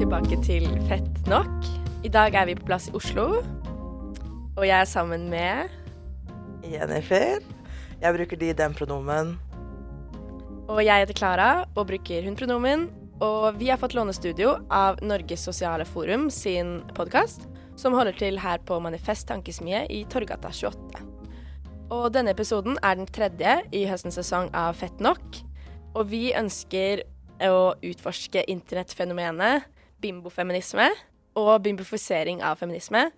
tilbake til Fett nok. I dag er vi på plass i Oslo, og jeg er sammen med Jennifer. Jeg bruker de, den pronomen. Og jeg heter Klara og bruker hun-pronomen. Og vi har fått låne studio av Norges sosiale forum sin podkast, som holder til her på Manifest Tankesmie i Torgata 28. Og denne episoden er den tredje i høstens sesong av Fett nok. Og vi ønsker å utforske internettfenomenet bimbofeminisme og bimbofisering av feminisme.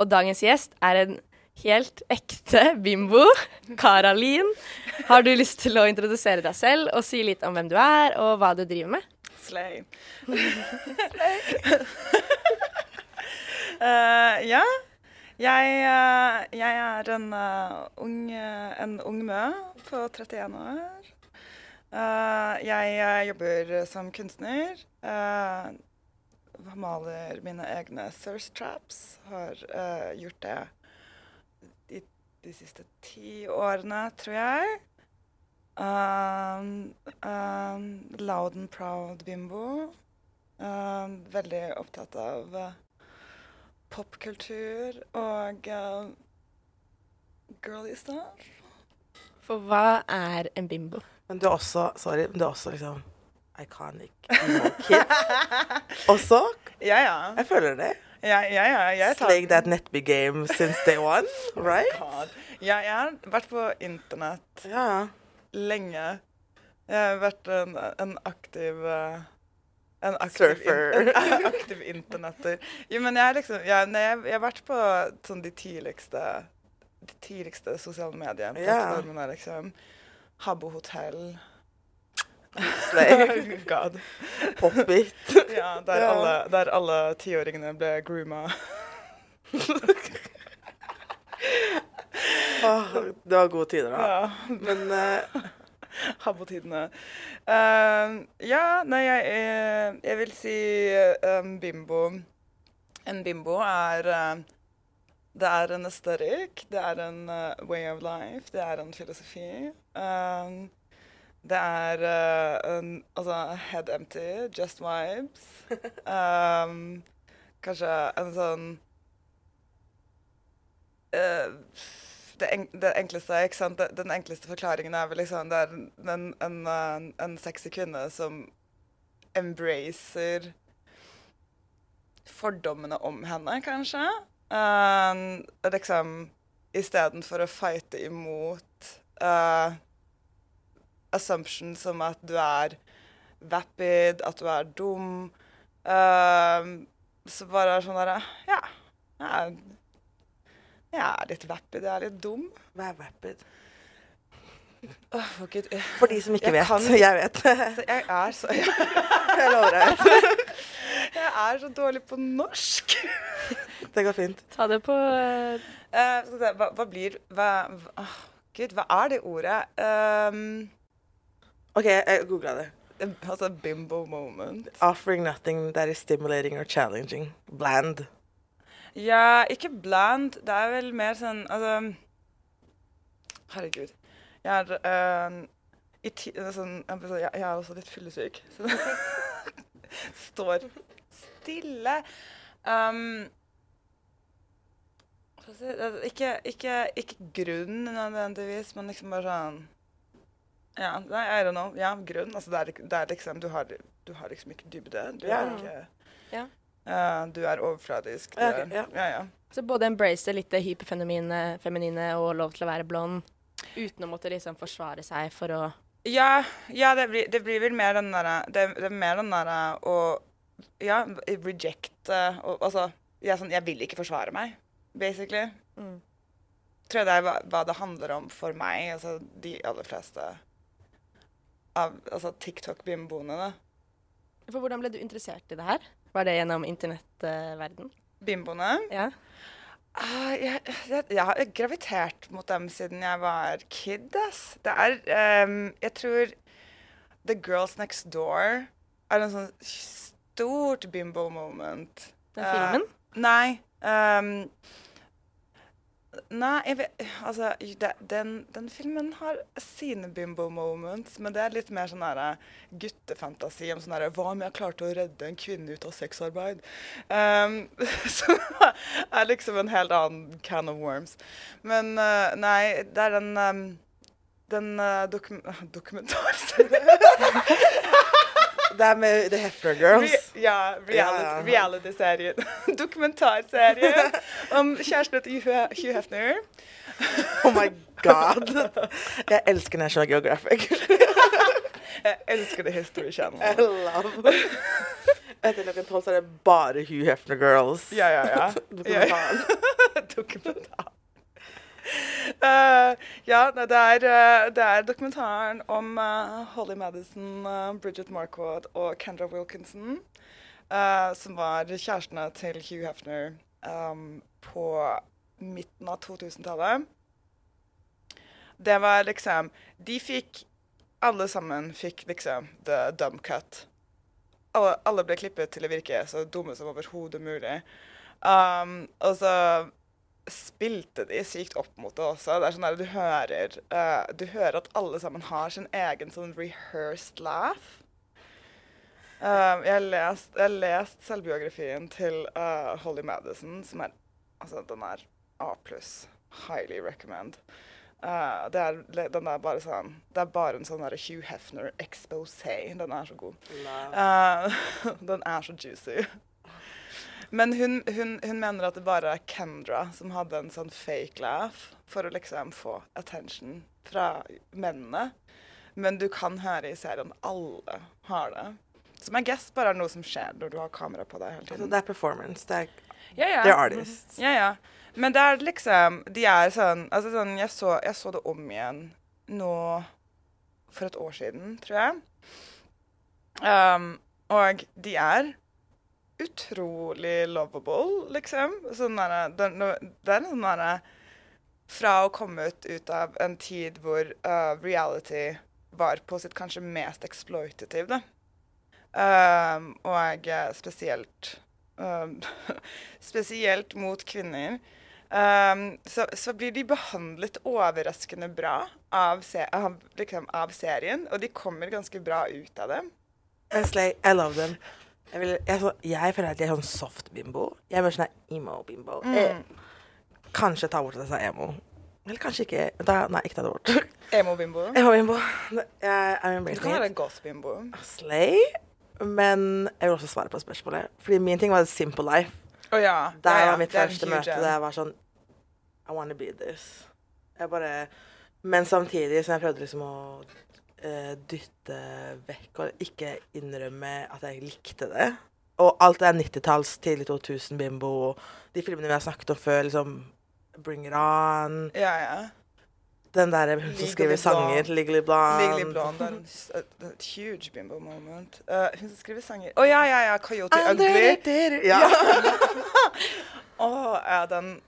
Og dagens gjest er en helt ekte bimbo. Karalin. Har du lyst til å introdusere deg selv og si litt om hvem du er, og hva du driver med? Slay. uh, ja. Jeg, uh, jeg, er en uh, ung, en ung mø på 31 år. jeg jobber som kunstner. Maler mine egne thirst traps. Har gjort det de, de siste ti årene, tror jeg. Um, um, loud and proud bimbo. Um, veldig opptatt av uh, popkultur og uh, girly stuff. For hva er en bimbo? Men du er også Sorry, men du er også liksom iconic kid. også? Ja, ja. Jeg føler det. Ja, ja, ja. Jeg tar... Slayed that Netby game since day one, right? Oh Ja, jeg har vært på internett. Ja lenge. Jeg har vært en, en aktiv uh, en aktiv Surfer. In, aktiv internetter. Jo, men jeg, liksom, jeg, jeg, jeg, har vært på sånn, de tidligste de tidligste sosiale mediene. Plattformene, yeah. liksom. Habbo hotell. Slay. God. Pop-it. ja, der ja. alle, der alle tiåringene ble grooma. oh, det var gode tider, da. Ja. Men uh, Habbo-tidene. Uh, ja, nei, jeg, jeg vil si um, bimbo. En bimbo er uh, Det er en esterik det er en uh, way of life, det er en filosofi. Um, det er en, altså head empty, just vibes. Um, kanskje en sånn det, en, det, enkleste, ikke sant? Den enkleste forklaringen er vel liksom det er en, en, en, en sexy kvinne som embracer fordommene om henne, kanskje. Uh, liksom Istedenfor å fighte imot uh, assumption som at du er vapid, at du er dum. Uh, så bare sånn derre Ja. Jeg jeg er litt vapid. Jeg er litt dum. Hva er vapid? Oh, for, Gud, for de som ikke jeg vet. Kan, jeg vet. Så jeg er så Jeg, jeg lover deg. Jeg er så dårlig på norsk. Det går fint. Ta det på uh... Uh, hva, hva, blir Hva, hva oh, Gud, hva er det ordet? Um, OK, jeg googla det. Altså bimbo moment. Offering nothing that is stimulating or challenging. Bland. Ja, ikke bland. Det er vel mer sånn Altså Herregud. Jeg er uh, ti, sånn, jeg, jeg, er også litt fyllesyk. Så står stille. Um, ikke, ikke, ikke grunn nødvendigvis, men liksom bare sånn Ja, I don't know. Ja, grunn. Altså, det, er, det er liksom du har, du har, liksom ikke dybde. Du ja. er ikke ja. Uh, du er overfladisk. Du okay, ja. Ja, ja. Så både embrace litt det hyperfeminine og lov til å være blond, uten å måtte liksom forsvare seg for å Ja, ja det, blir, det, blir, vel mer den derre det, det, er mer den derre å Ja, reject uh, Altså, jeg, sånn, jeg, vil ikke forsvare meg, basically. Mm. Tror jeg det er hva, hva, det handler om for meg, altså de aller fleste av altså, TikTok-bimboene. For hvordan ble du interessert i det her? Var det gjennom internettverden? Bimboene? Ja. Uh, jeg, jeg, jeg, har gravitert mot dem siden jeg var kid. Ass. Det er um, Jeg tror The Girls Next Door er en sånn stort bimbo moment. Den filmen? Uh, nei. Um, Nei, jeg vet Altså, det, den, den filmen har sine bimbo moments, men det er litt mer sånn derre guttefantasi om sånn herre Hva om jeg klarte å redde en kvinne ut av sexarbeid? Um, som er liksom en helt annen can of worms. Men uh, nei, det er den um, den uh, dokum dokumentarserien Det er med The Hefner Girls. Re ja, reality, reality-serien. Dokumentarserien om kjæresten til Hugh Hugh Hefner. Oh my god. Jeg elsker National Geographic. Jeg elsker The History Channel. I love Etter klokken tolv er det bare Hugh Hefner Girls. Ja, ja, ja. Dokumentaren. Dokumentar. Uh, ja, det er, uh, det er, dokumentaren om uh, Holly Madison, Bridget Marquardt og Kendra Wilkinson. som var kjærestene til Hugh Hefner um, på midten av 2000-tallet. Det var liksom De fikk Alle sammen fikk liksom the dumb cut. Alle, alle ble klippet til å virke så dumme som overhodet mulig. Um, og så spilte de sykt opp mot det også. Det er sånn der du hører uh, Du hører at alle sammen har sin egen sånn rehearsed laugh. Uh, jeg har lest, lest, selvbiografien til uh, Holly Madison, som er Altså, den er A pluss. Highly recommend. Uh, det er, den er bare sånn Det er bare en sånn Hugh Hefner exposé. Den er så god. den er så juicy. Men hun, hun, hun, mener at det bare er Kendra som hadde en sånn fake laugh for å liksom få attention fra mennene. Men du kan høre i serien alle har det. Som jeg guess bare er noe som skjer når du har kamera på deg hele tiden. Altså, det er performance. Det er, ja, ja. They're artists. Ja, ja. Men det er liksom De er sånn Altså sånn Jeg så, jeg så det om igjen nå for et år siden, tror jeg. Um, og de er utrolig lovable, liksom. Sånn der, det, er er sånn Fra å komme ut, ut, av en tid hvor uh, reality var på sitt kanskje mest exploitative, da. Um, og spesielt um, Spesielt mot kvinner. Um, så, så, blir de behandlet overraskende bra av, se av, liksom, av, serien, og de kommer ganske bra ut av det. I love them. Jeg, vil, jeg, så, jeg, føler at jeg er sånn soft-bimbo. Jeg er mer sånn emo-bimbo. Mm. Kanskje ta bort det sa emo. Eller kanskje ikke. Da, nei, ikke ta det bort. Emo-bimbo? Emo-bimbo. Jeg Du kan være goth-bimbo. Slay. Men jeg vil også svare på spørsmålet. Fordi min ting var Simple Life. Oh, ja. Der ja, ja. var mitt første møte. Der jeg var sånn I wanna be this. Jeg bare Men samtidig så jeg prøvde liksom å dytte vekk og ikke innrømme at jeg likte det. Og alt det er 90-talls, tidlig 2000-bimbo, de filmene vi har snakket om før, liksom Bring It On. Ja, ja. Den der hun som skriver sanger, Legally Blonde. Legally Blonde er en uh, huge bimbo moment. Uh, hun som skriver sanger Å oh, ja, ja, ja. Coyote Ugly. Ja. Å, oh, ja, den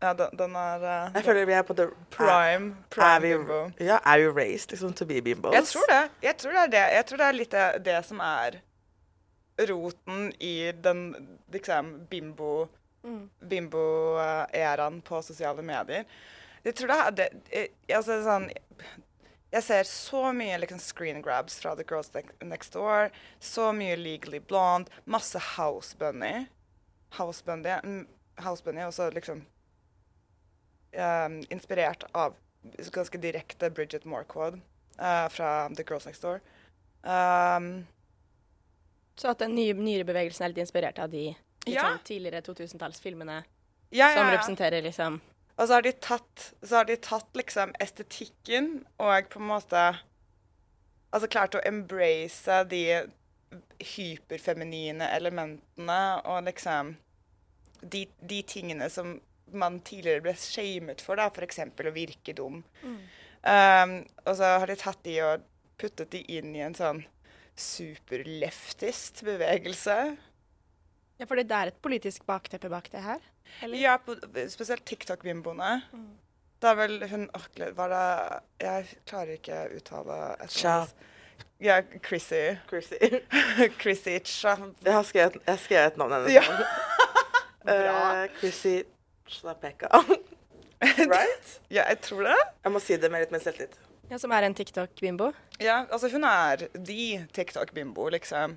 ja, den, den er uh, Jeg føler vi er på the prime, prime bimbo. Ja, er vi raised liksom to be bimbos? Jeg tror det. Jeg tror det er det. Jeg tror det er litt det, det som er roten i den liksom bimbo mm. bimbo-æraen på sosiale medier. Jeg tror det er det altså, sånn, Jeg ser så mye liksom, screen grabs fra The Girls Next Door. Så mye Legally Blonde. Masse House Bunny. House Bunny, mm, House Bunny også liksom um, inspirert av ganske direkte Bridget Morquad uh, fra The Girls Next Door. Um, så at den nye, bevegelsen er litt inspirert av de ja. sånn tidligere 2000-tallsfilmene ja, ja, som representerer liksom Og så har de tatt, har de tatt liksom estetikken og på en måte Altså klart å embrace de hyperfeminine elementene og liksom de, de tingene som man tidligere ble shamet for, da, f.eks. å virke dum. Mm. Um, og så har de tatt de og puttet de inn i en sånn superleftist bevegelse. Ja, for det er et politisk bakteppe bak det her? Eller? Ja, på, spesielt TikTok-bimboene. Mm. Det er vel hun Var det Jeg klarer ikke å uttale et navn. Ja, Chrissy. Chrissy. Chrissy Cha. Jeg har skrevet, jeg skrevet navnet hennes. Ja. uh, Chrissy Er Pekka. right? Ja, jeg tror det. Jeg må si det med litt mer selvtillit. Ja, som er en TikTok-bimbo. Ja, altså hun er de TikTok-bimbo, liksom.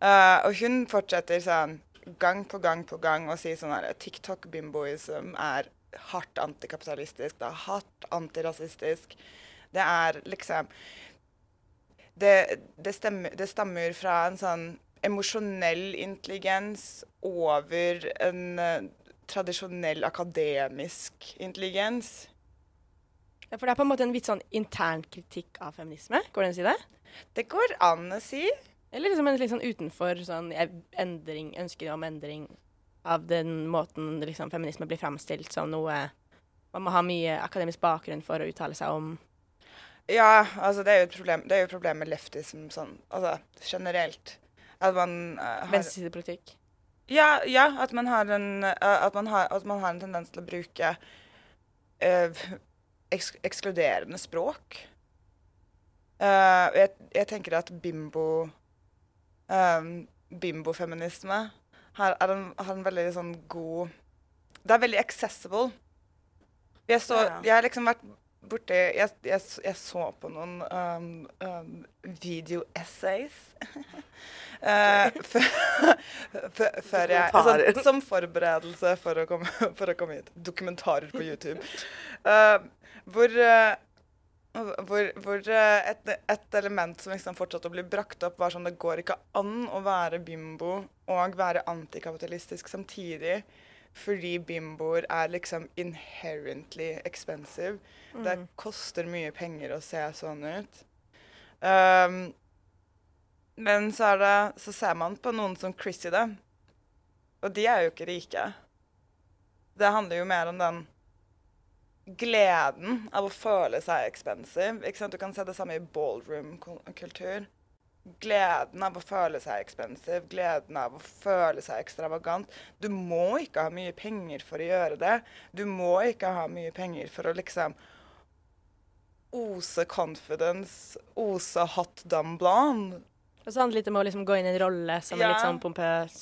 Uh, og hun fortsetter sånn gang på gang på gang å si sånn her TikTok-bimboism er hardt antikapitalistisk, det er hardt antirasistisk. Det er liksom Det, det, stemmer, det stammer fra en sånn emosjonell intelligens over en eh, tradisjonell akademisk intelligens. Ja, for det er på en måte en litt sånn intern kritikk av feminisme, går det an å si det? Det går an å si. Eller liksom en litt sånn utenfor sånn endring, ønsker om endring av den måten liksom feminisme blir framstilt som noe man må ha mye akademisk bakgrunn for å uttale seg om. Ja, altså det er jo et problem, det er jo et problem med leftism sånn, altså generelt. At man uh, har Venstresidepolitikk. Ja, ja at, man har en, eh, at, man har, at man har en tendens til å bruke uh, eks ekskluderende språk. Uh, jeg, jeg tenker at bimbo um, Bimbofeminisme har, har en veldig sånn god Det er veldig accessible. Jeg, så, jeg har liksom vært borti Jeg, jeg, jeg så på noen um, um, video-essays. uh, før- jeg altså, Som forberedelse for å komme, for å komme hit. Dokumentarer på YouTube. Uh, hvor uh, hvor, hvor et, et element som liksom fortsatte å bli brakt opp, var sånn det går ikke an å være bimbo og være antikapitalistisk samtidig. Fordi bimboer er liksom inherently expensive. Det koster mye penger å se sånn ut. Um, men så, det, så ser man på noen som Chrissy, da. Og de er jo ikke rike. Det handler jo mer om den gleden av å føle seg expensive. Du kan se det samme i ballroom-kultur. Gleden av å føle seg expensive, gleden av å føle seg ekstravagant. Du må ikke ha mye penger for å gjøre det. Du må ikke ha mye penger for å liksom ose confidence, ose hot dumb blonde. Og så handler det litt om å liksom gå inn i en rolle som er litt sånn pompøs,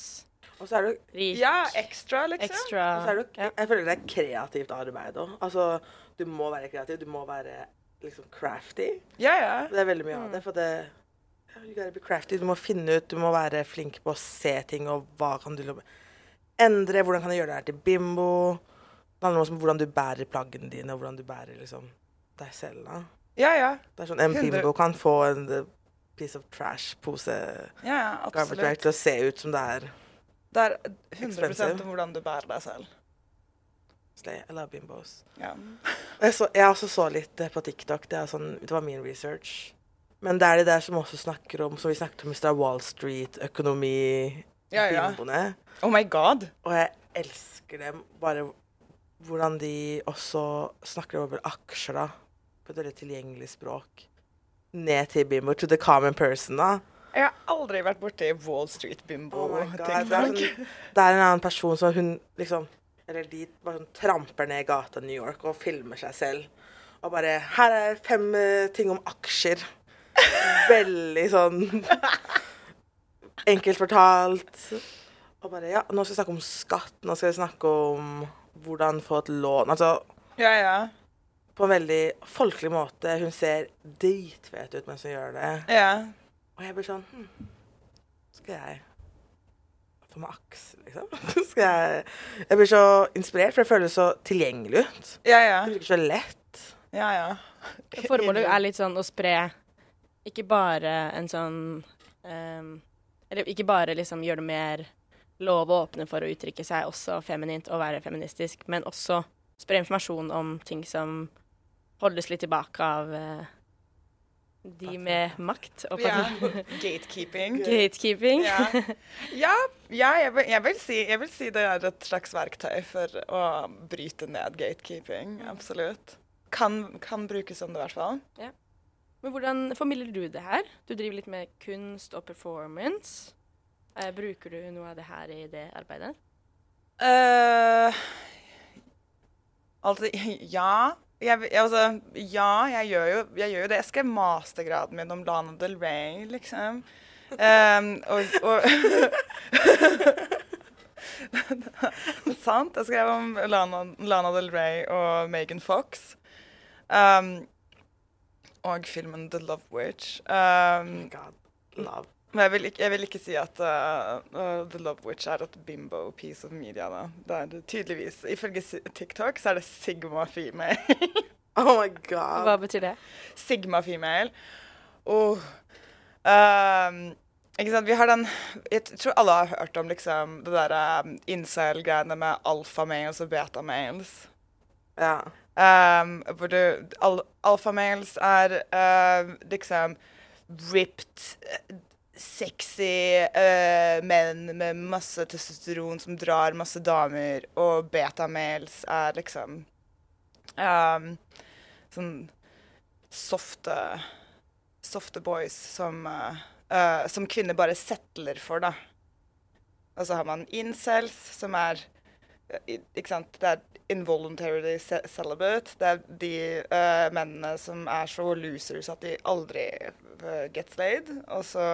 Og så er det rik, Ja, ekstra, liksom. extra Og så er det, ja. Jeg føler det er kreativt arbeid òg. Altså, du må være kreativ. Du må være liksom crafty. Ja, ja. Det er veldig mye av det. For det Du må finne ut, du må være flink på å se ting, og hva kan du endre? Hvordan kan du gjøre det her til bimbo? Det handler også om hvordan du bærer plaggene dine, og hvordan du bærer liksom deg selv. da. Ja, ja. Det er sånn, En 100 bimbo kan få en eh, piece of trash-pose, ja, ja absolutt. til å se ut som det er. Det er 100 Expensive. om hvordan du bærer deg selv. Slay. I love bimbos. Ja. Jeg, så, jeg også så litt eh, på TikTok. Det, sånn, det var min research. Men det er de der som også snakker om, som vi snakket om i stad, Wall Street-økonomi, Ja, ja. Oh my god. Og jeg elsker dem. Bare hvordan de også snakker over aksjer, da. På et veldig tilgjengelig språk. Ned til bimbo. To the common person, da. Jeg har aldri vært borti Wall Street-bimbo. Oh. Det, er sånn, det er en annen person som hun liksom Eller de bare sånn tramper ned gata i New York og filmer seg selv. Og bare Her er fem uh, ting om aksjer. Veldig sånn enkelt fortalt. Og bare Ja, nå skal vi snakke om skatt. Nå skal vi snakke om hvordan få et lån. Altså Ja, ja. på en veldig folkelig måte. Hun ser dritfet ut mens hun gjør det. Ja. Og jeg blir sånn hm, Skal jeg få meg aks, liksom? Skal jeg Jeg blir så inspirert, for det føles så tilgjengelig ut. Ja, ja. Det virker så lett. Ja, ja. Formålet er litt sånn å spre ikke bare en sånn um, Eller ikke bare liksom gjøre det mer lov å åpne for å uttrykke seg også feminint og være feministisk, men også spre informasjon om ting som holdes litt tilbake av uh, de med makt og ja. Gatekeeping. gatekeeping. Ja, ja, ja jeg, vil, jeg, vil si, jeg vil si det er et slags verktøy for å bryte ned gatekeeping. Absolutt. Kan, kan brukes som det, i hvert fall. Men hvordan formidler du det her? Du driver litt med kunst og performance. Eh, bruker du noe av det her i det arbeidet? Uh, altså, ja. Jeg, altså, ja, jeg gjør, jo, jeg gjør jo det. Jeg skrev mastergraden min om Lana Del Rey, liksom. Um, og, og Sant. Jeg skrev om Lana, Lana Del Rey og Megan Fox. Um, og filmen The Love Witch. Um, God, love. men jeg vil, ikke, jeg vil ikke si at uh, uh, The Love Witch er et bimbo piece of media. da. Det er tydeligvis, Ifølge TikTok så er det Sigma female. Oh my god. Hva betyr det? Sigma female. Oh. Um, ikke sant, vi har den Jeg tror alle har hørt om liksom det derre um, incel-greiene med alfa-males og beta-males. Ja. Um, hvor du al Alfamales er uh, liksom ripped, sexy uh, menn med masse testosteron som drar masse damer, og beta-males er liksom um, sånn softe Softe boys som, uh, som kvinner bare settler for, da. Og så har man incels, som er Ikke sant? Det er involuntarily celibate. Det er de uh, mennene som er så losers at de aldri uh, gets laid. Og så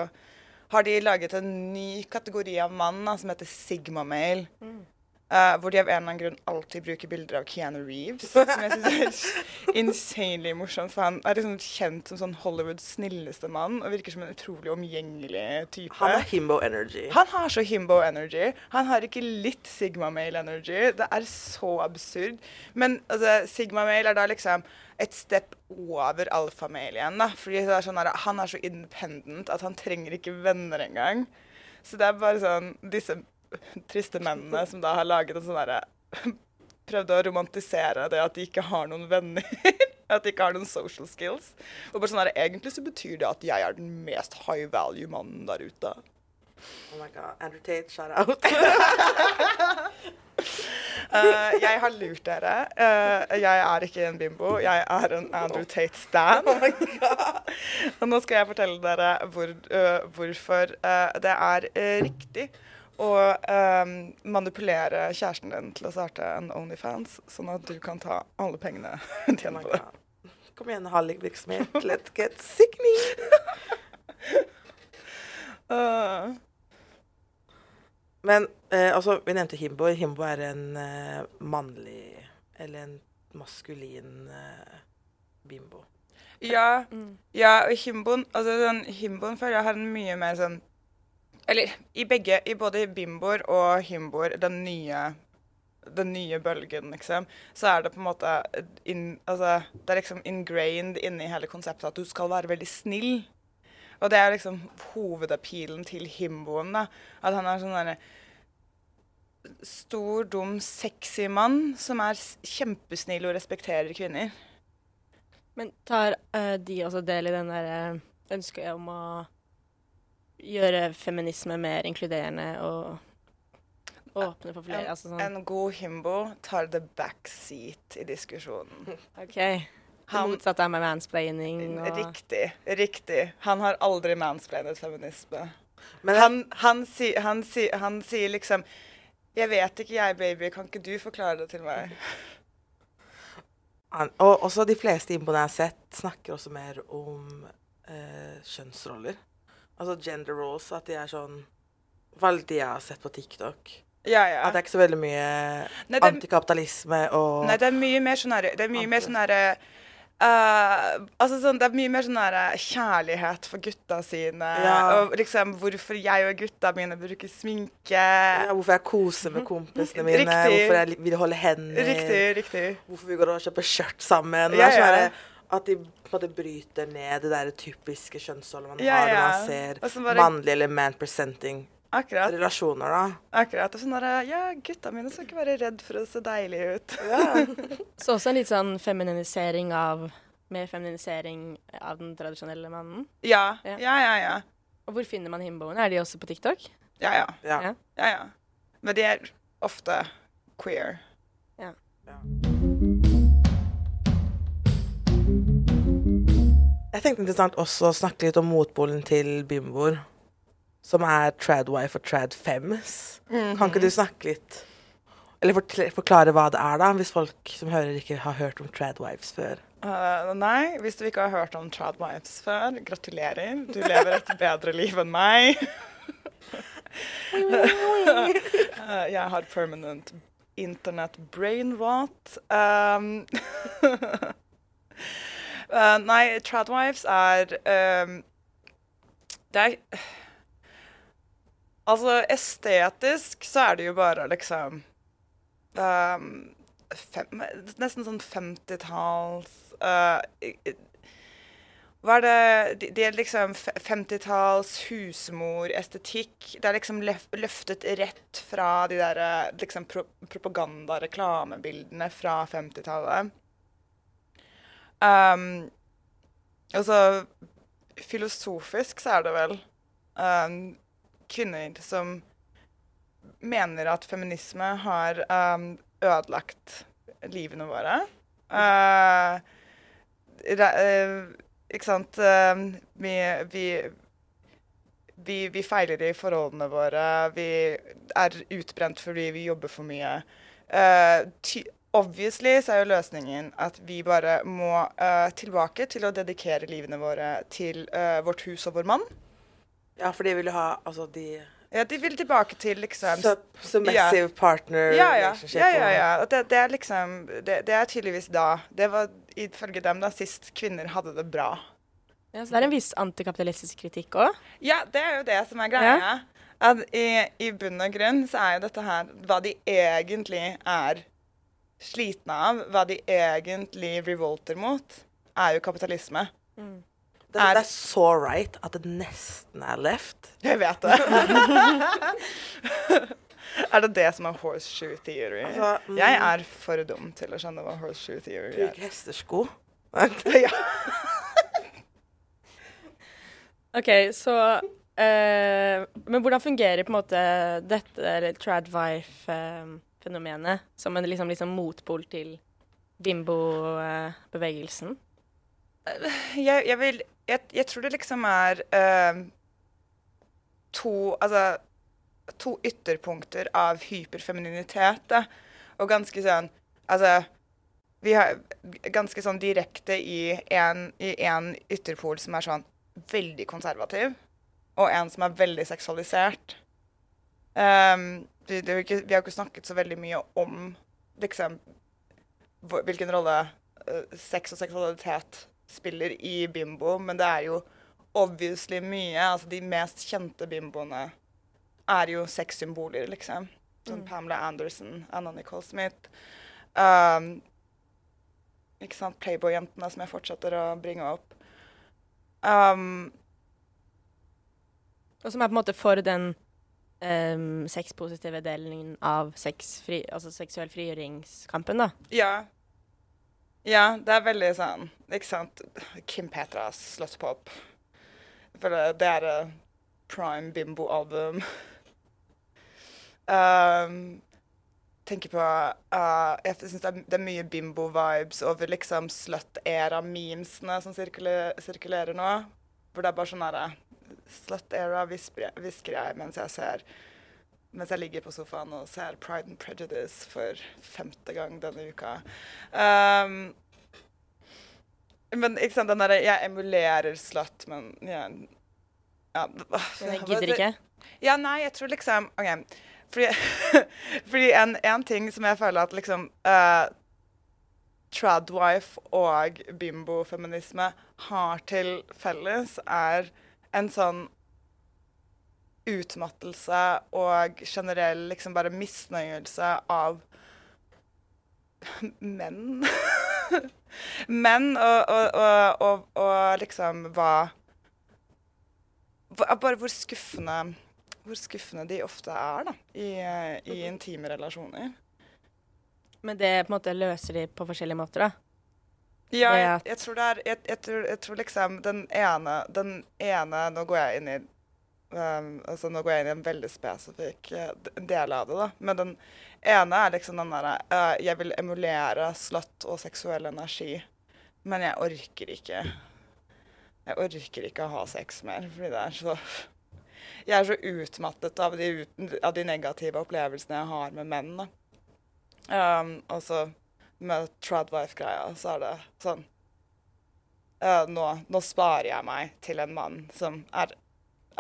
har de laget en ny kategori av mann da, som heter sigma male. Eh, hvor de av en eller annen grunn alltid bruker bilder av Keanu Reeves. Som jeg syns er insanely morsomt, for han er liksom kjent som sånn Hollywoods snilleste mann og virker som en utrolig omgjengelig type. Han har himbo energy. Han har så himbo energy. Han har ikke litt sigma male energy. Det er så absurd. Men altså, sigma male er da liksom et step over alfamale igjen. da. Fordi er sånn her, Han er så independent at han trenger ikke venner engang. Så det er bare sånn Disse triste mennene som da har laget en sånn derre Prøvde å romantisere det at de ikke har noen venner. At de ikke har noen social skills. Og bare sånn her, Egentlig så betyr det at jeg er den mest high value mannen der ute. Oh my god. Andrew Tate, shout out. uh, jeg har lurt dere. Uh, jeg er ikke en bimbo. Jeg er en Andrew Tate-stan. Og nå skal jeg fortelle dere hvor, uh, hvorfor det er riktig å eh, manipulere kjæresten din til å starte en Onlyfans, sånn at du kan ta alle pengene hun tjener på det. Kom igjen, hallikvirksomhet. Let's get sickening. uh. Men eh, altså, vi nevnte himbo. Himbo er en eh, mannlig Eller en maskulin eh, bimbo. ja, Mm. Ja, og himboen altså sånn, himboen føler jeg har en mye mer sånn Eller i begge, i både bimboer og himboer, den nye den nye bølgen, liksom, så er det på en måte in, altså, Det er liksom ingrained inni hele konseptet at du skal være veldig snill. Og det er liksom hovedappealen til himboen. da, At han er sånn derre stor, dum, sexy mann som er kjempesnill og respekterer kvinner. Men tar uh, de også del i den derre eh, ønsket om å gjøre feminisme mer inkluderende og åpne for flere? En, altså sånn. en god himbo tar the backseat i diskusjonen. OK. Det motsatte av med mansplaining og riktig, riktig. Han har aldri mansplainet feminisme. Men Han, han, si, han, si, han sier liksom 'Jeg vet ikke, jeg, baby. Kan ikke du forklare det til meg?' Han, og også de fleste imboene jeg har sett, snakker også mer om eh, kjønnsroller. Altså gender roles. At de er sånn Hva er det de jeg har sett på TikTok. Ja, ja. At det er ikke så veldig mye Nei, det, antikapitalisme og nei, det er mye mer sånn herre Det er mye mer sånn herre Uh, altså sånn, Det er mye mer sånn der, kjærlighet for gutta sine. Ja. Og liksom hvorfor jeg og gutta mine bruker sminke. ja, hvorfor jeg koser med kompisene mine, Riktig. hvorfor jeg vil holde hender, Riktig, riktig. hvorfor vi går og kjøper skjørt sammen. Ja, Det er sånn ja. At de på en måte bryter ned det der typiske kjønnsrollen man Ja, har når man ser bare- mannlige eller man-presenting Akkurat. relasjoner, da. Akkurat. Og sånn derre Ja, gutta mine skal ikke være redd for å se deilige ut. Ja. Så også en litt sånn feminisering av Mer feminisering av den tradisjonelle mannen. Ja, Ja. ja, ja. ja. Og hvor finner man himboene? Er de også på TikTok? Ja, ja. ja. Ja. ja, ja. Men de er ofte queer. Jeg tenkte interessant også å snakke litt om motpolen til bimboer, som er tradwife og tradfems. Kan ikke du snakke litt Eller forklare hva det er, da, hvis folk som hører, ikke har hørt om tradwives før? Uh, nei, hvis du ikke har hørt om tradwives før, gratulerer. Du lever et bedre liv enn meg. uh, jeg har permanent internet brain rot. Um, eh, nei, tradwives er um, Det er Altså, estetisk så er det jo bare liksom um, fem, Nesten sånn 50-talls uh, hva er det Det de er liksom 50-talls husmorestetikk. Det er liksom løftet rett fra de der liksom pro propaganda-reklamebildene fra 50-tallet. Um, altså Filosofisk så er det vel um, kvinner som mener at feminisme har um, ødelagt livene våre. Uh, uh, ikke sant uh, vi, vi, vi, vi, feiler i forholdene våre. Vi er utbrent fordi vi jobber for mye. Obviously så er jo løsningen at vi bare må tilbake til å dedikere livene våre til vårt hus og vår mann. Ja, for de vil jo ha altså de Ja, de vil tilbake til liksom Sub Submissive ja. partner ja, ja. Ja, ja, ja. Det, det, er liksom det, det, er tydeligvis da Det var ifølge dem da sist kvinner hadde det bra. Ja, Så det er en viss antikapitalistisk kritikk òg? Ja, det er jo det som er greia. Ja. At i, i bunn og grunn så er jo dette her hva de egentlig er slitne av, hva de egentlig revolter mot, er jo kapitalisme. Mm. Det, er, det er så right at det nesten er left. Jeg vet det. er det det som er horseshoe theory? Altså, mm, jeg er for dum til å skjønne hva horseshoe theory er. Bruk hestesko. ja. OK, så eh, Men hvordan fungerer på en måte dette, eller tradwife-fenomenet, uh, som en liksom, liksom motpol til bimbo-bevegelsen? Jeg, jeg, vil jeg, jeg, tror det liksom er uh, to Altså to ytterpunkter av hyperfemininitet. Da. Og ganske sånn Altså Vi har ganske sånn direkte i en ytterpol som er sånn veldig konservativ, og en som er veldig seksualisert. Um, det, det ikke, vi har ikke snakket så veldig mye om liksom hvilken rolle uh, sex og seksualitet spiller i bimbo, men det er jo obviously mye. Altså de mest kjente bimboene er jo sexsymboler, liksom. Som mm. Pamela Anderson, Anna Nicole Smith. Um, ikke sant? Playboy-jentene som jeg fortsetter å bringe opp. Um, og som er på en måte for den um, sexpositive delen av sex altså seksuell frigjøringskampen, da. Ja, ja, det er veldig sånn Ikke sant? Kim Petras Slutpop. For det, det er prime bimbo-album. um, tenker på uh, Jeg syns det, det, er mye bimbo-vibes over liksom slut-era-memesene som sirkuler, sirkulerer nå. Hvor det er bare sånn herre Slut-era hvisker jeg mens jeg ser mens jeg ligger på sofaen og ser Pride and Prejudice for femte gang denne uka. Um, men ikke sant, den derre Jeg emulerer slut, men jeg, ja, Jeg gidder ikke? Ja, nei, jeg tror liksom OK. Fordi, fordi en, en, ting som jeg føler at liksom uh, Tradwife og bimbo-feminisme har til felles, er en sånn utmattelse og generell liksom bare misnøyelse av menn. menn og, og, og, og, liksom hva Bare hvor skuffende hvor skuffende de ofte er da, i, i intime relasjoner. Men det på en måte løser de på forskjellige måter, da? Ja, jeg, jeg, tror det er jeg, jeg, tror, jeg, tror, liksom den ene, den ene Nå går jeg inn i Um, altså Nå går jeg inn i en veldig spesifikk uh, del av det, da. Men den ene er liksom den derre uh, Jeg vil emulere slott og seksuell energi, men jeg orker ikke Jeg orker ikke å ha sex mer, fordi det er så Jeg er så utmattet av de, av de negative opplevelsene jeg har med menn, da. Um, og så med Tradwife-greia så er det sånn uh, nå, nå sparer jeg meg til en mann som er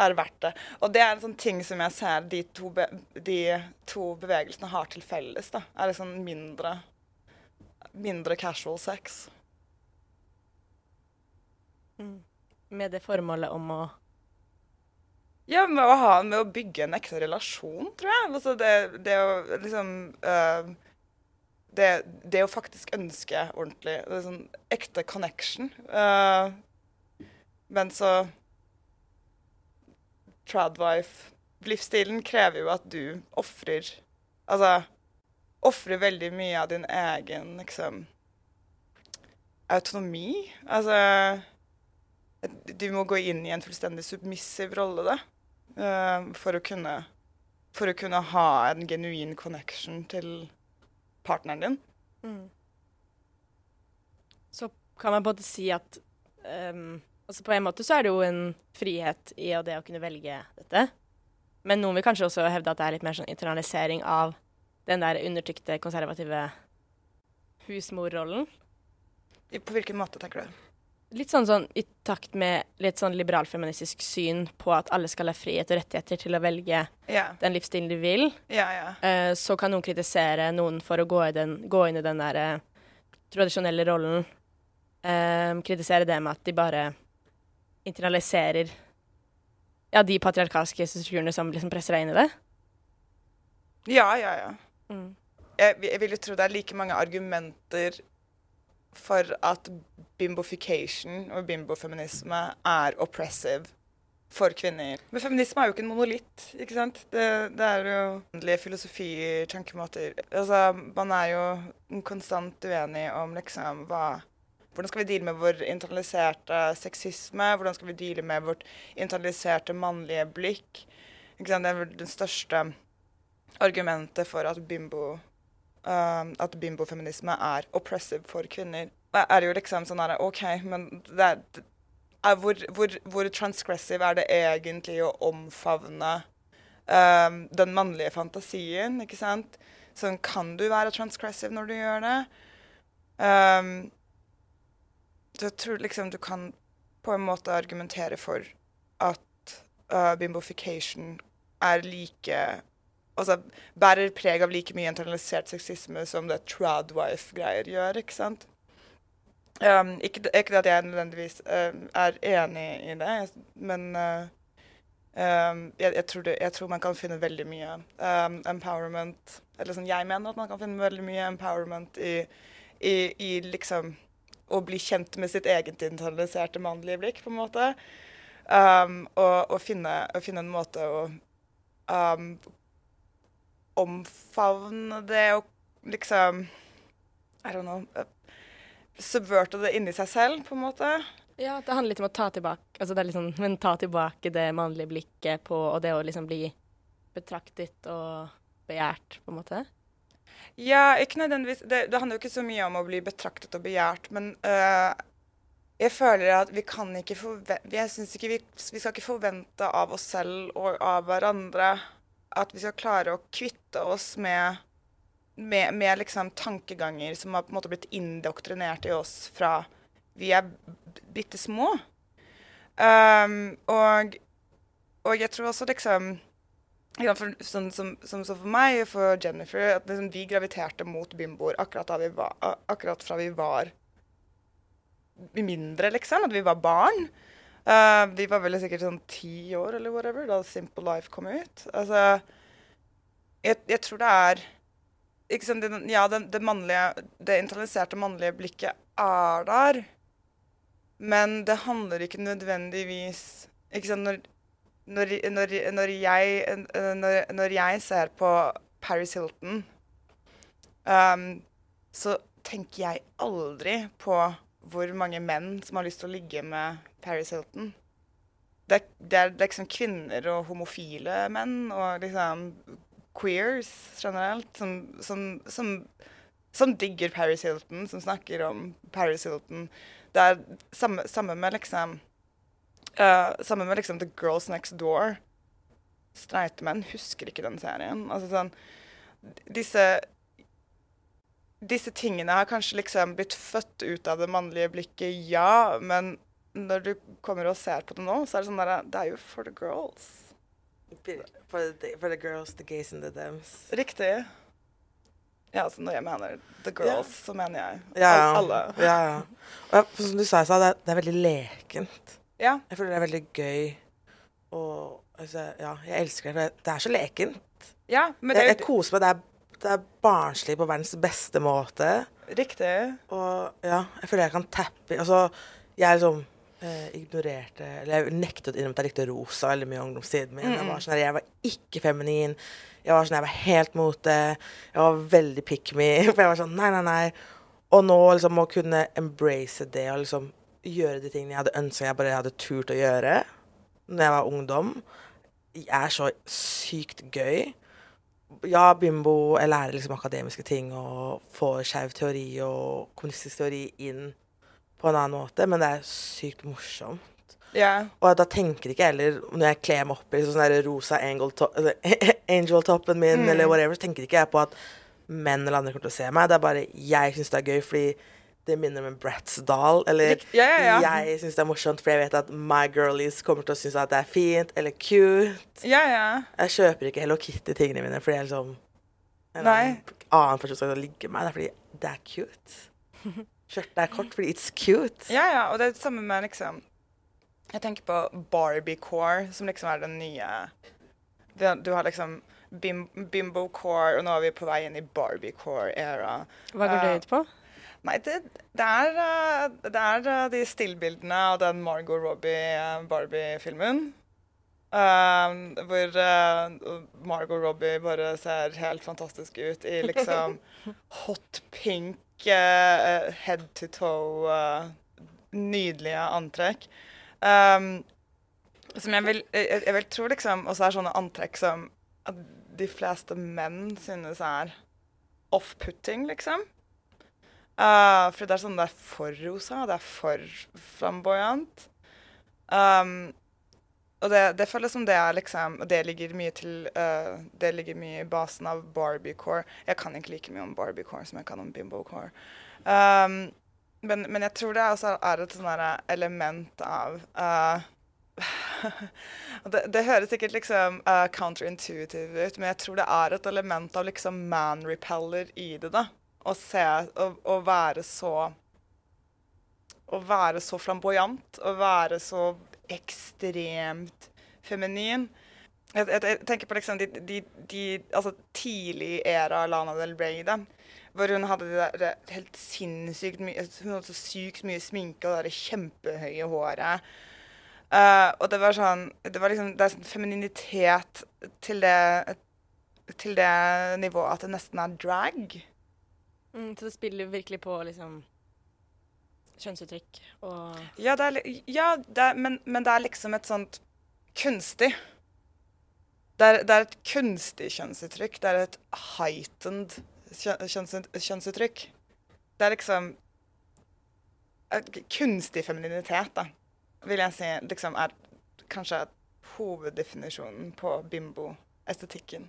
er verdt det. Og det er en sånn ting som jeg ser de to, be de to bevegelsene har til felles. da, Er liksom mindre, mindre casual sex. Mm. Med det formålet om å Ja, med å, ha, med å bygge en ekte relasjon, tror jeg. Altså det, det å liksom uh, det, det, å faktisk ønske ordentlig. Det er sånn ekte connection. Uh, men så Tradwife-livsstilen krever jo at du ofrer Altså ofrer veldig mye av din egen liksom autonomi. Altså Du må gå inn i en fullstendig submissiv rolle, da. Uh, for, å kunne, for å kunne ha en genuin connection til partneren din. Mm. Så kan man både si at um, altså På en måte så er det jo en frihet i det å kunne velge dette. Men noen vil kanskje også hevde at det er litt mer sånn internalisering av den der undertrykte, konservative husmorrollen. På hvilken måte, tenker du? Litt sånn, sånn, i takt med litt sånn liberalfeministisk syn på at alle skal ha frihet og rettigheter til å velge yeah. den livsstilen de vil, yeah, yeah. Uh, så kan noen kritisere noen for å gå, den, gå inn i den der uh, tradisjonelle rollen. Uh, kritisere det med at de bare internaliserer ja, de patriarkalske strukturene som liksom presser deg inn i det. Ja, ja, ja. Mm. Jeg, jeg vil jo tro det er like mange argumenter for at bimbofication og bimbofeminisme er oppressive for kvinner. Men feminisme er jo ikke en monolitt, ikke sant? Det, det er jo endelig filosofi, tankemåter Altså, man er jo konstant uenig om liksom hva hvordan skal vi deale med vår internaliserte sexisme? Hvordan skal vi deale med vårt internaliserte mannlige blikk? Det er det største argumentet for at bimbo uh, at bimbofeminisme er oppressive for kvinner. Er jo liksom sånn her OK, men det er, er hvor, hvor, hvor, transgressive er det egentlig å omfavne um, den mannlige fantasien, ikke sant? Sånn, kan du være transgressive når du gjør det? Um, jeg tror liksom du kan på en måte argumentere for at uh, bimbofication er like altså, bærer preg av like mye internalisert sexisme som det tradwife-greier gjør. ikke sant? Um, ikke, ikke at jeg nødvendigvis uh, er enig i det, men uh, um, jeg, jeg, tror det, jeg, tror man kan finne veldig mye um, empowerment Eller sånn jeg mener at man kan finne veldig mye empowerment i, i, i liksom å bli kjent med sitt eget internaliserte mannlige blikk, på en måte. Um, og, og, finne, og, finne, en måte å um, omfavne det og liksom I don't know Subverte det inni seg selv, på en måte. Ja, det handler litt om å ta tilbake altså det er liksom, men ta tilbake det mannlige blikket på Og det å liksom bli betraktet og begjært, på en måte. Ja, ikke nødvendigvis det, det, handler jo ikke så mye om å bli betraktet og begjært, men øh, jeg føler at vi kan ikke forvente Jeg syns ikke vi, vi skal ikke forvente av oss selv og av hverandre at vi skal klare å kvitte oss med, med, med liksom tankeganger som har på en måte blitt indoktrinert i oss fra vi er bitte små. Um, og, og, jeg tror også liksom for, sånn, som, som, så for meg og for Jennifer, at liksom, vi graviterte mot bimboer akkurat, akkurat, fra vi var mindre, liksom. At vi var barn. Uh, vi var vel sikkert sånn ti år eller whatever da Simple Life kom ut. Altså Jeg, jeg tror det er ikke sant, det, Ja, det, det, mannlige Det internaliserte mannlige blikket er der. Men det handler ikke nødvendigvis Ikke sant, når, når, når, når jeg, når, jeg ser på Paris Hilton, um, så tenker jeg aldri på hvor mange menn som har lyst til å ligge med Paris Hilton. Det, det, er, det er liksom kvinner og homofile menn og liksom queers generelt som, som, som, som digger Paris Hilton, som snakker om Paris Hilton. Det er samme, samme med liksom uh, Samme med liksom The Girls Next Door. Streite menn husker ikke den serien. Altså sånn Disse disse tingene har kanskje liksom blitt født ut av det mannlige blikket, ja, men når du kommer og ser på det nå, så er det sånn der Det er jo for the girls. For the, for the girls, the gays and the dems. Riktig. Ja, altså når jeg mener the girls, så mener jeg Ja, ja. alle. Ja, ja. Og som du sa, det, er- det er veldig lekent. Ja. Jeg føler det er veldig gøy. Og altså, ja, jeg elsker det. For det- er så lekent. ja men det Jeg, jeg koser meg. Det er, det er barnslig på verdens beste måte. riktig. Og ja, jeg føler jeg kan tappe Altså, jeg liksom eh, ignorerte Eller jeg nektet å innrømme at jeg likte rosa veldig mye i ungdomstiden min. Jeg var sånn her, jeg var ikke feminin. Jeg var sånn, jeg var helt mot det. Jeg var veldig pick me. For jeg var sånn nei, nei, nei. Og nå liksom å kunne embrace det og liksom gjøre de tingene jeg hadde ønska jeg bare hadde turt å gjøre når jeg var ungdom, er så sykt gøy. Ja, bimbo, jeg lærer liksom akademiske ting og får skeiv teori og kommunistisk teori inn på en annen måte, men det er sykt morsomt. Ja. Og da tenker ikke jeg heller, når jeg kler meg opp i sånn der rosa angel-toppen min, eller whatever, så tenker ikke jeg på at menn eller andre kommer til å se meg. Det er bare jeg syns det er gøy fordi det minner om en Bratz-doll. Eller ja, ja, ja. jeg syns det er morsomt for jeg vet at my girlies kommer til å synes at det er fint eller cute. Ja, ja. Jeg kjøper ikke Hello Kitty-tingene mine fordi jeg liksom en Nei. annen, person skal ligge med meg. Det er fordi det er cute. Skjørtet er kort fordi it's cute. Ja, ja, og det er det samme med liksom Jeg tenker på Barbie-core, som liksom er den nye det, Du har liksom bim, bimbo-core, og nå er vi på vei inn i Barbie-core-era. Hva går det Eh, ut på? Nei, det, det er, eh, det er eh, de stillbildene av den Margot Robbie-Barbie-filmen. Uh, hvor uh, Margot Robbie bare ser helt fantastisk ut i liksom hot pink, uh, head to toe, eh, nydelige antrekk. Um, som jeg vil, jeg, jeg vil tro liksom også er sånne antrekk som at de fleste menn synes er off-putting, liksom. Uh, for det er sånn det er for rosa, det er for flamboyant. Um, og det, det føles som det er liksom Og det ligger mye til uh, Det ligger mye i basen av Barbie-core. Jeg kan ikke like mye om Barbie-core som jeg kan om Bimbo-core. Um, men, men jeg tror det også er et sånn element av uh, det, det høres sikkert liksom uh, counterintuitive ut, men jeg tror det er et element av liksom man-repeller i det. da. Å se Å være så Å være så flamboyant, å være så ekstremt feminin. Jeg, jeg, jeg tenker på liksom de, de, de altså tidlig æra Lana Del Rey, da. Hvor hun hadde det der det helt sinnssykt mye Hun hadde så sykt mye sminke og det der kjempehøye håret. Uh, og det var sånn Det var liksom det er sånn femininitet til det til det nivået at det nesten er drag. Mm, så det spiller virkelig på liksom kjønnsuttrykk og Ja, er, ja er, men, men det er liksom et sånt kunstig det er, det er et kunstig kjønnsuttrykk. Det er et heightened kjønns, kjønnsuttrykk. Det er liksom Kunstig femininitet, da, vil jeg si liksom er kanskje hoveddefinisjonen på bimbo-estetikken.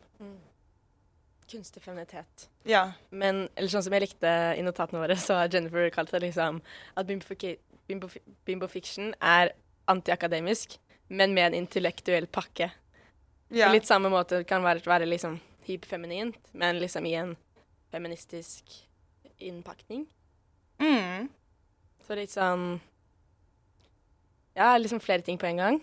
Kunstig feminitet. Ja. Men eller sånn som jeg likte i notatene våre, så har Jennifer kalt det liksom at bimbofiction bimbo, bimbo er antiakademisk, men med en intellektuell pakke. ja. På litt samme måte kan være, være liksom hyperfeminint, men liksom i en feministisk innpakning. Mm. Så litt sånn Ja, liksom flere ting på en gang.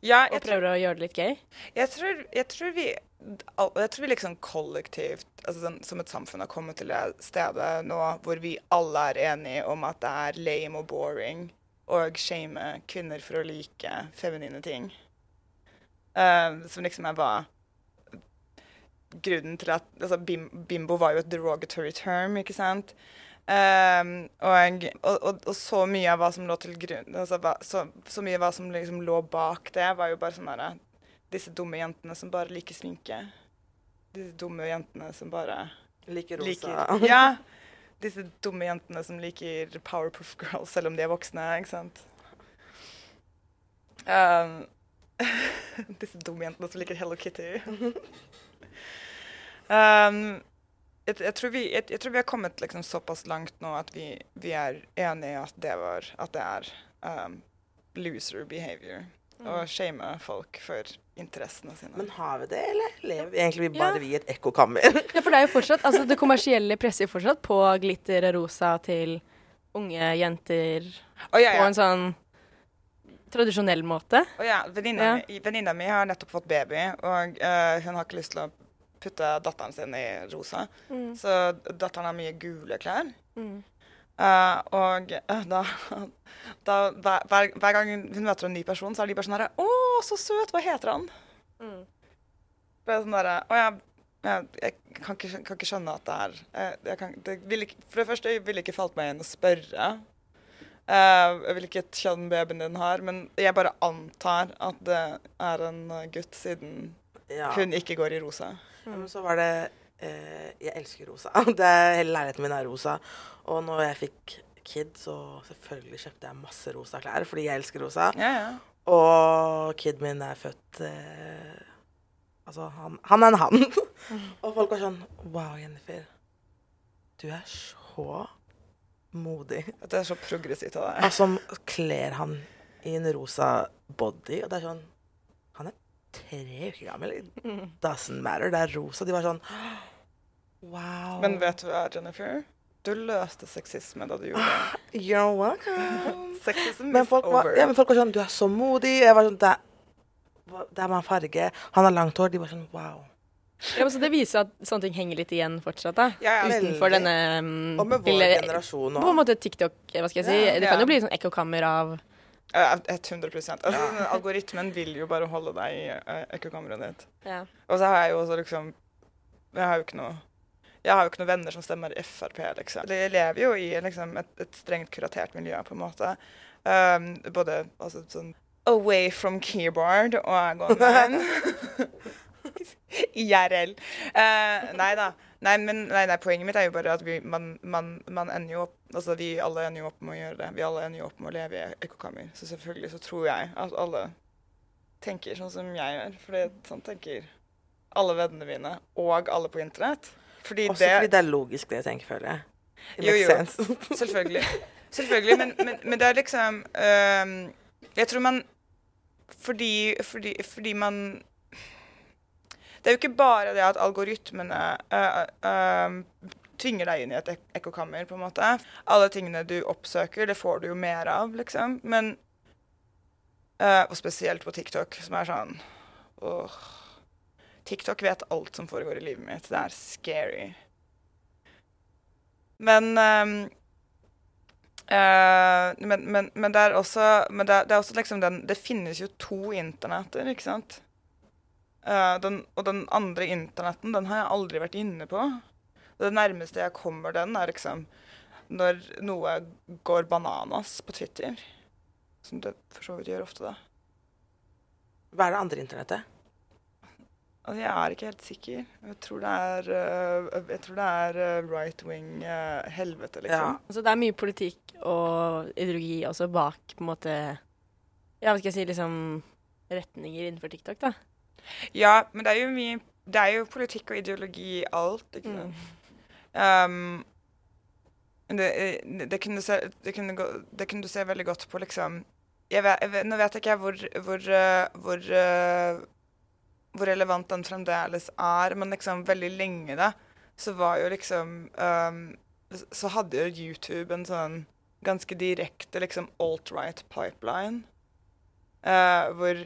ja Og prøver tror, å gjøre det litt gøy. jeg, tror, jeg tror vi Jeg tror vi liksom kollektivt, altså sånn, som et samfunn, har kommet til det stedet nå hvor vi alle er enige om at det er lame og boring og shame kvinner for å like feminine ting. Uh, som liksom er hva Grunnen til at altså, bim, Bimbo var jo et derogatory term, ikke sant? Um, og, og, og, så mye av hva som lå til grunn altså, så, så mye av hva som liksom lå bak det, var jo bare sånn herre Disse dumme jentene som bare liker sminke. Disse dumme jentene som bare Liker rosa. liker Ja. Disse dumme jentene som liker Powerpuff Girls selv om de er voksne, ikke sant. Um, disse dumme jentene som liker Hello Kitty. um, jeg, jeg, tror vi, jeg, jeg tror vi har kommet liksom såpass langt nå at vi, vi er enige i at det var At det er um, loser behavior. Og shame folk for interessene sine. Men har vi det, eller lever vi egentlig Ja. bare vi i et ekkokammer? Ja, for det er jo fortsatt Altså, det kommersielle presser fortsatt på glitter og rosa til unge jenter oh, ja, på en sånn tradisjonell måte. Å ja. Venninna Ja. venninna mi har nettopp fått baby, og uh, hun har ikke lyst til å putte datteren sin i rosa. Så datteren har mye gule klær. Mm. Uh, og eh, da, da hver, hver, hver gang hun møter en ny person, så er de bare sånn herre Å, så søt! Hva heter han? Mm. Er sånn derre Å jeg, Jeg, jeg kan, ikke, kan ikke skjønne at det er jeg, jeg kan, det ikke, For det første ville ikke falt meg inn å spørre. uh, jeg vil ikke et kjønn babyen din har, men jeg bare antar at det er en eh, gutt, siden Ja. hun ikke går i rosa. Ja, men så var det eh, Jeg elsker rosa. Det hele leiligheten min er rosa. Og når jeg fikk kid, så selvfølgelig kjøpte jeg masse rosa klær, fordi jeg elsker rosa. Ja, ja. Og kid min er født eh, Altså, han, han er en han. og folk var sånn Wow, Jennifer. Du er så modig. Det er så progressivt av deg. Altså, kler han i en rosa body, og det er sånn tre uker gammel. It doesn't matter. Det er rosa. De var sånn Wow. Men vet du hva, Jennifer? Du løste sexisme da du gjorde det. You're welcome. Sexism Men is folk, var, ja, men folk var sånn Du er så modig. Jeg var sånn Det, er- det er bare farge. Han har langt hår. De var sånn Wow. Ja, men så det viser at sånne ting henger litt igjen fortsatt, da. Ja, ja. Utenfor Veldig. denne um, Og med vår lille- generasjon På en måte TikTok, hva skal jeg si. Ja. Det kan jo bli sånn ekkokammer av 100 altså, Algoritmen vil jo bare holde deg i uh, ekkokammeret ditt. ja. Og så har jeg jo også liksom Jeg har jo ikke noe jeg har jo ikke noen venner som stemmer Frp, liksom. Jeg lever jo i liksom, et, et strengt kuratert miljø, på en måte. Um, både altså, sånn away from keyboard og online. IRL. Uh, nei da. Nei, men nei, nei, poenget mitt er jo bare at vi, man, man, man ender jo opp Altså vi alle ender jo opp med å gjøre det. Vi alle ender jo opp med å leve i ekkokammer. Så selvfølgelig så tror jeg at alle tenker sånn som jeg gjør. For sånn tenker alle vennene mine og alle på internett. Fordi Også det fordi det er logisk, det jeg tenker, føler jeg. Jo, jo. sense. Selvfølgelig. Selvfølgelig, men, men, men det er liksom um, Jeg tror man fordi, fordi, fordi man Det er jo ikke bare det at algoritmene øh, øh, tvinger deg inn i et ek ekkokammer, på en måte. Alle tingene du oppsøker, det får du jo mer av, liksom. Men øh, Og spesielt på TikTok, som er sånn åh, TikTok vet alt som foregår i livet mitt. Det er scary. Men eh, men, men, men det er også, det, det er også liksom den Det finnes jo to internetter, ikke sant? Eh, den, og den andre internetten, den har jeg aldri vært inne på. Det nærmeste jeg kommer den, er liksom når noe går bananas på Twitter. Som det for så vidt gjør ofte, da. Hva er det andre internettet? Altså, jeg er ikke helt sikker. Jeg tror det er, uh, jeg tror det er uh, right wing uh, helvete, liksom. Ja. Altså, det er mye politikk og ideologi også bak på en måte Ja, hva skal jeg si, liksom retninger innenfor TikTok, da. Ja, men det er jo mye Det er jo politikk og ideologi i alt, ikke Mm. Um, det, eh, det, kunne se, det, kunne gå, det kunne du se veldig godt på liksom jeg vet, jeg vet, Nå vet ikke jeg hvor, hvor, eh, hvor, eh, hvor relevant den fremdeles er, men liksom veldig lenge da, så var jo liksom um, Så hadde jo YouTube en sånn ganske direkte liksom alt-right pipeline, uh, hvor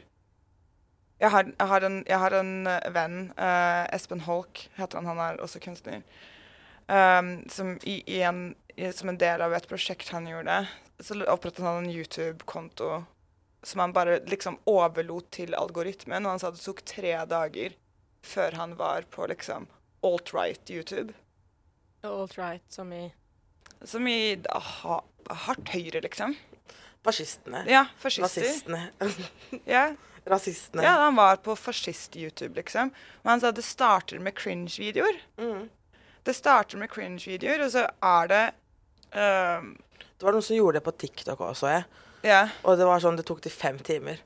jeg har, jeg har, en, jeg har en eh, venn, uh, Espen Holk heter han, han er også kunstner, um, som, i, i en, i, som en del av et prosjekt han gjorde, så opprettet han en YouTube-konto som han bare liksom overlot til algoritmen, og han sa det tok tre dager før han var på liksom alt-right YouTube. Alt right, som i Som i ha, hardt høyre, liksom. Fascistene. Ja, fascister. Nazistene. Ja, Rasistene. ja, han var på fascist-YouTube, liksom. Og han sa det starter med cringe-videoer. Mm. Det starter med cringe-videoer, og så er det ehm, Det var noen som gjorde det på TikTok også, jeg. Yeah. Og det var sånn, det tok de fem timer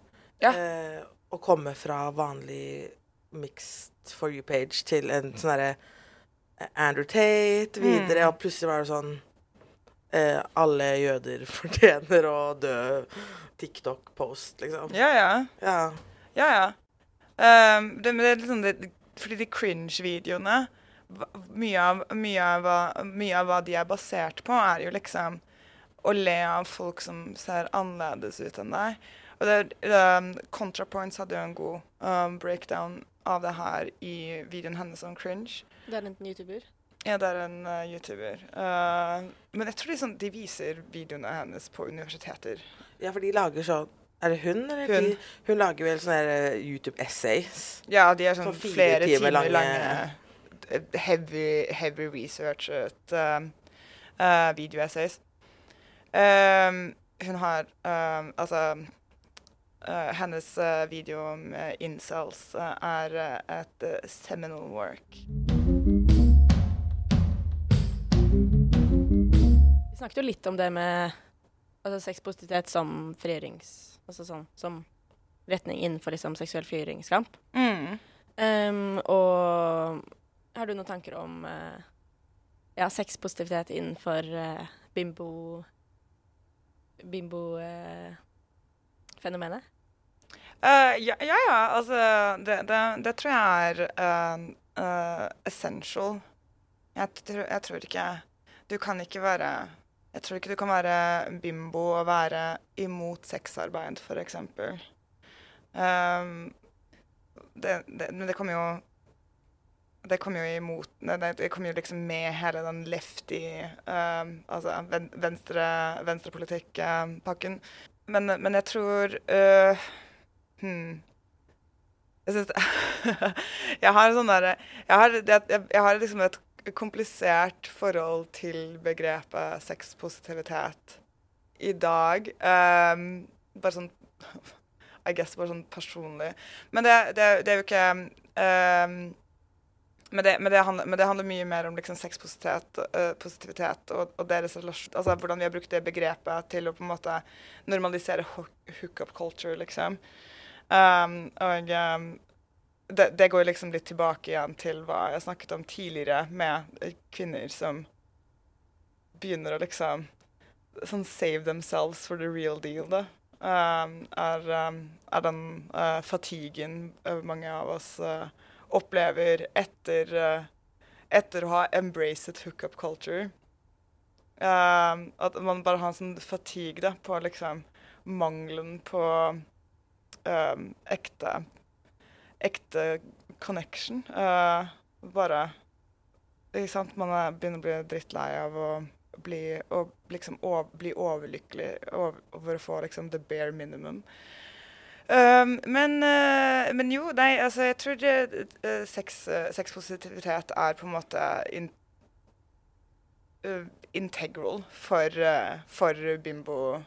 Ja. uh, å komme fra vanlig mixed for you-page til en sånn derre eh, Andrew Tate videre, Mm. og plutselig var det sånn eh, alle jøder fortjener å dø TikTok-post, liksom. Ja, ja. Ja. Ja, ja. Um, det, det er liksom det, Fordi de cringe-videoene mye av, mye, av, hva- mye av hva de er basert på, er jo liksom å le av folk som ser annerledes ut enn deg. Og det, um, ContraPoints hadde jo en god um, breakdown av det her i videoen hennes om cringe. Det er en YouTuber. Ja, det er en uh, YouTuber. Uh, men jeg tror liksom de viser videoene hennes på universiteter. ja, for de lager sånn Er det hun, eller? Hun. De, hun lager vel sånne eh, YouTube-essays. Ja, de er sånn Sånn flere timer timer, lange- lange, heavy, heavy researchet uh, videoessays. Um, hun har um, Altså uh, Hennes uh, video om uh, incels er et seminal work. Snakket jo litt om det med altså, sexpositivitet som frigjørings... Altså sånn som retning innenfor liksom seksuell frigjøringskamp. Mm. Um, og har du noen tanker om uh, ja, sexpositivitet innenfor uh, bimbo Bimbo-fenomenet? Uh, ja, ja, ja, altså det, det, det tror jeg er essential. Jeg, tror, jeg tror ikke Du kan ikke være Jeg tror ikke du kan være bimbo og være imot sexarbeid, f.eks. Um, det, men det kommer jo det kommer jo imot Det, kommer jo liksom med hele den lefty um, Altså venstre, venstrepolitikk-pakken. Men, men jeg tror uh, hmm. Jeg syns Jeg har sånn derre jeg, jeg, jeg har liksom et komplisert forhold til begrepet sexpositivitet i dag. Um, bare sånn I guess bare sånn personlig. Men det, det, det er jo ikke um, men det, men, handler, men det handler mye mer om liksom sexpositivitet uh, og, og deres relasjon Altså hvordan vi har brukt det begrepet til å på en måte normalisere hook- hookup culture, liksom. Um, og um, det, det går liksom litt tilbake igjen til hva jeg snakket om tidligere, med kvinner som begynner å liksom sånn save themselves for the real deal, da. Um, er, um, er den uh, fatiguen uh, mange av oss uh, opplever etter, uh, etter å ha embraced hookup culture. Um, at man bare har en sånn fatigue da, på liksom mangelen på um, ekte ekte connection. Uh, bare Ikke sant? Man er, begynner å bli drittlei av å bli, å liksom, å, bli overlykkelig over, å få liksom the bare minimum. Um, men, uh, men jo, nei, altså jeg tror det, uh, sex, uh, sexpositivitet er på en måte in, integral for, for bimbo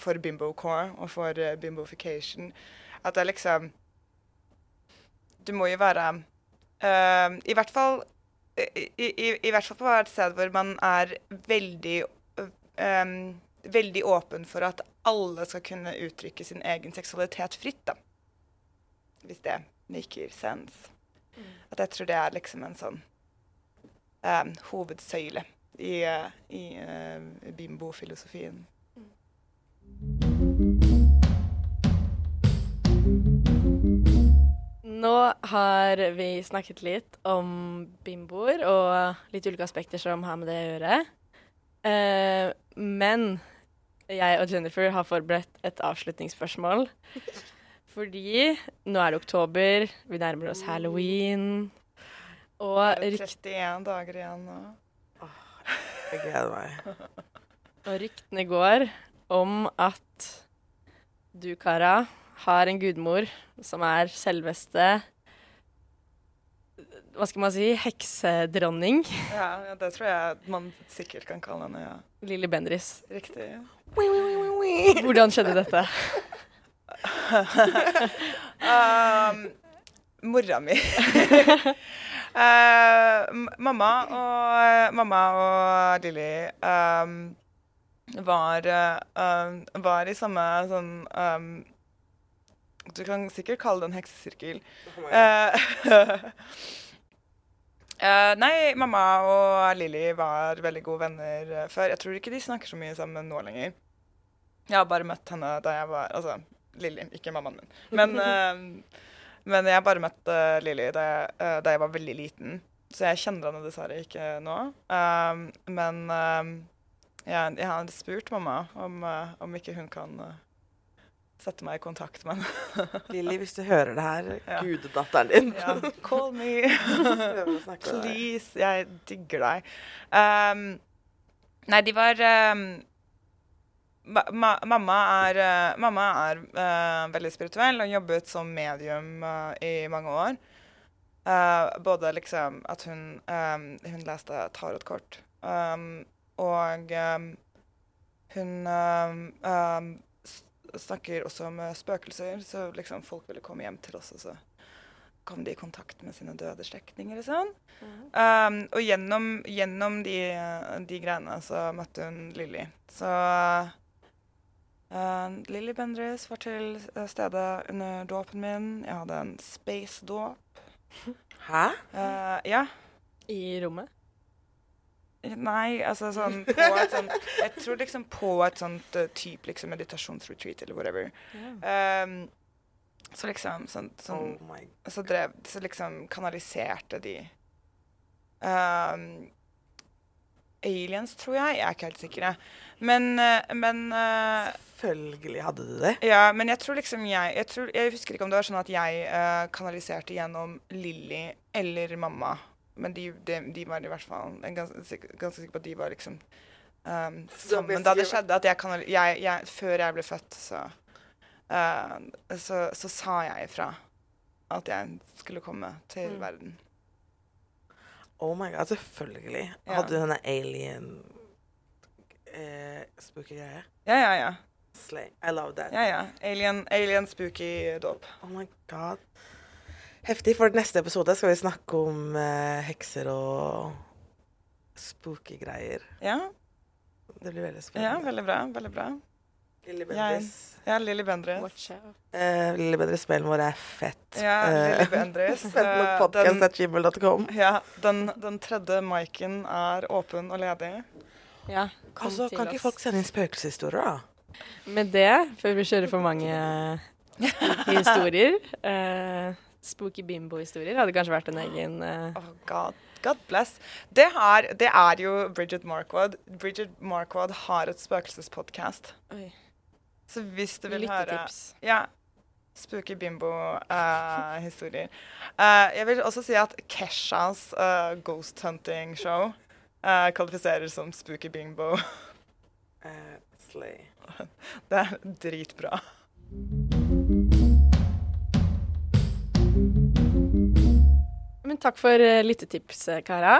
for bimbo core og for bimbofication. At det er liksom Du må jo være uh, I hvert fall i, i, I hvert fall på et sted hvor man er veldig um, veldig åpen for at alle skal kunne uttrykke sin egen seksualitet fritt, da. Hvis det maker sense. At jeg tror det er liksom en sånn um, hovedsøyle i, uh, i uh, bimbo-filosofien. Nå har vi snakket litt om bimboer og litt ulike aspekter som har med det å gjøre. Uh, men jeg og Jennifer har forberedt et avslutningsspørsmål. Fordi nå er det oktober, vi nærmer oss halloween. Og, rykt, 31 dager igjen nå. Jeg gleder meg. og ryktene går om at du, Kara, har en gudmor som er selveste Hva skal man si? Heksedronning. Ja, ja, det tror jeg man sikkert kan kalle henne. ja. Lilly Bendriss. Riktig. Hvordan skjedde dette? Um, mora mi. uh, mamma og, mamma og Lilly um, var, eh, um, var i samme sånn um, Du kan sikkert kalle det en heksesirkel. Eh, nei, mamma og Lilly var veldig gode venner eh, før. Jeg tror ikke de snakker så mye sammen nå lenger. Jeg har bare møtt henne da jeg var Altså Lilly, ikke mammaen min. Men, uh, men jeg har bare møtt uh, Lilly da, eh, da jeg var veldig liten. Så jeg kjenner henne dessverre ikke nå. Men jeg, jeg har spurt mamma om, om ikke hun kan sette meg i kontakt med henne. Lilly, hvis du hører det her, Ja. gudedatteren din. ja. Call me. Please. Jeg digger deg. Um, nei, de var um, ma ma Mamma er, uh, mamma er uh, veldig spirituell og jobbet som medium uh, i mange år. Uh, både liksom at hun, um, hun leste tarotkort, um, og um, hun um, snakker også om uh, spøkelser, så liksom folk ville komme hjem til oss, og så kom de i kontakt med sine døde slektninger og sånn. Um, og gjennom, gjennom de, de greiene så møtte hun Lilly. Så uh, Lilly Bendriss var til stede stedet under dåpen min. Jeg hadde en space-dåp. Hæ? Uh, ja. I rommet. Nei, altså sånn på et sånt Jeg tror liksom på et sånt uh, type liksom meditasjonsretreat eller whatever. Um, så liksom sånn, sånn Oh så drev Så liksom kanaliserte de um, Aliens, tror jeg. Jeg er ikke helt sikker. Men, eh, men uh, Selvfølgelig hadde de det. Ja, men jeg tror liksom jeg Jeg, tror, jeg husker ikke om det var sånn at jeg uh, kanaliserte gjennom Lilly eller mamma. Men de, de, de var i hvert fall ganske, ganske sikker på at de var liksom um, sammen da det skjedde. At jeg, kan jeg, jeg Før jeg ble født, så, uh, så Så sa jeg ifra at jeg skulle komme til Mm. verden. Oh my god, selvfølgelig. Ja. Hadde du denne alien eh, spooky? Ja, ja, ja. Slay. I love that. ja, ja. Alien, alien spooky dåp. Oh my god. Heftig. For neste episode skal vi snakke om eh, hekser og spooky greier. Ja, Det blir veldig ja, veldig bra. veldig bra. Lilly Bendriss. Ja, Lilly Bendriss. Watch out. Eh, Lille Bendriss vår er fett. Ja, Eh, Lilly Bendriss. Eh, den, Fettlokpodcast.gmail.com. ja, den, den tredje miken er åpen og ledig. Ja, kom Altså, til kan ikke folk sende inn spøkelseshistorier, da? Med det, før vi kjører for mange historier eh, Spooky bimbo-historier hadde kanskje vært en egen uh... Oh, God. God bless. Det, har, det er jo Bridget Markwood. Bridget Markwood har et spøkelsespodkast. Så hvis du vil høre lyttetips. Ja. Spooky bimbo-historier. Eh, jeg vil også si at Keshas uh, ghost hunting show eh, kvalifiserer som spooky bimbo. Eh, slay. Det er dritbra. Men takk for eh, lyttetips, eh, Kara.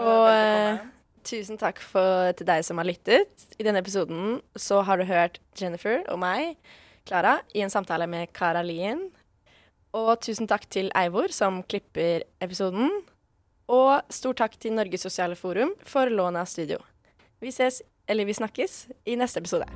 Og eh, tusen takk for, til deg som har lyttet. I denne episoden så har du hørt Jennifer og meg, Klara, i en samtale med Kara Lien. Og tusen takk til Eivor, som klipper episoden. Og stor takk til Norges sosiale forum for lånet av studio. Vi ses, eller vi snakkes, i neste episode.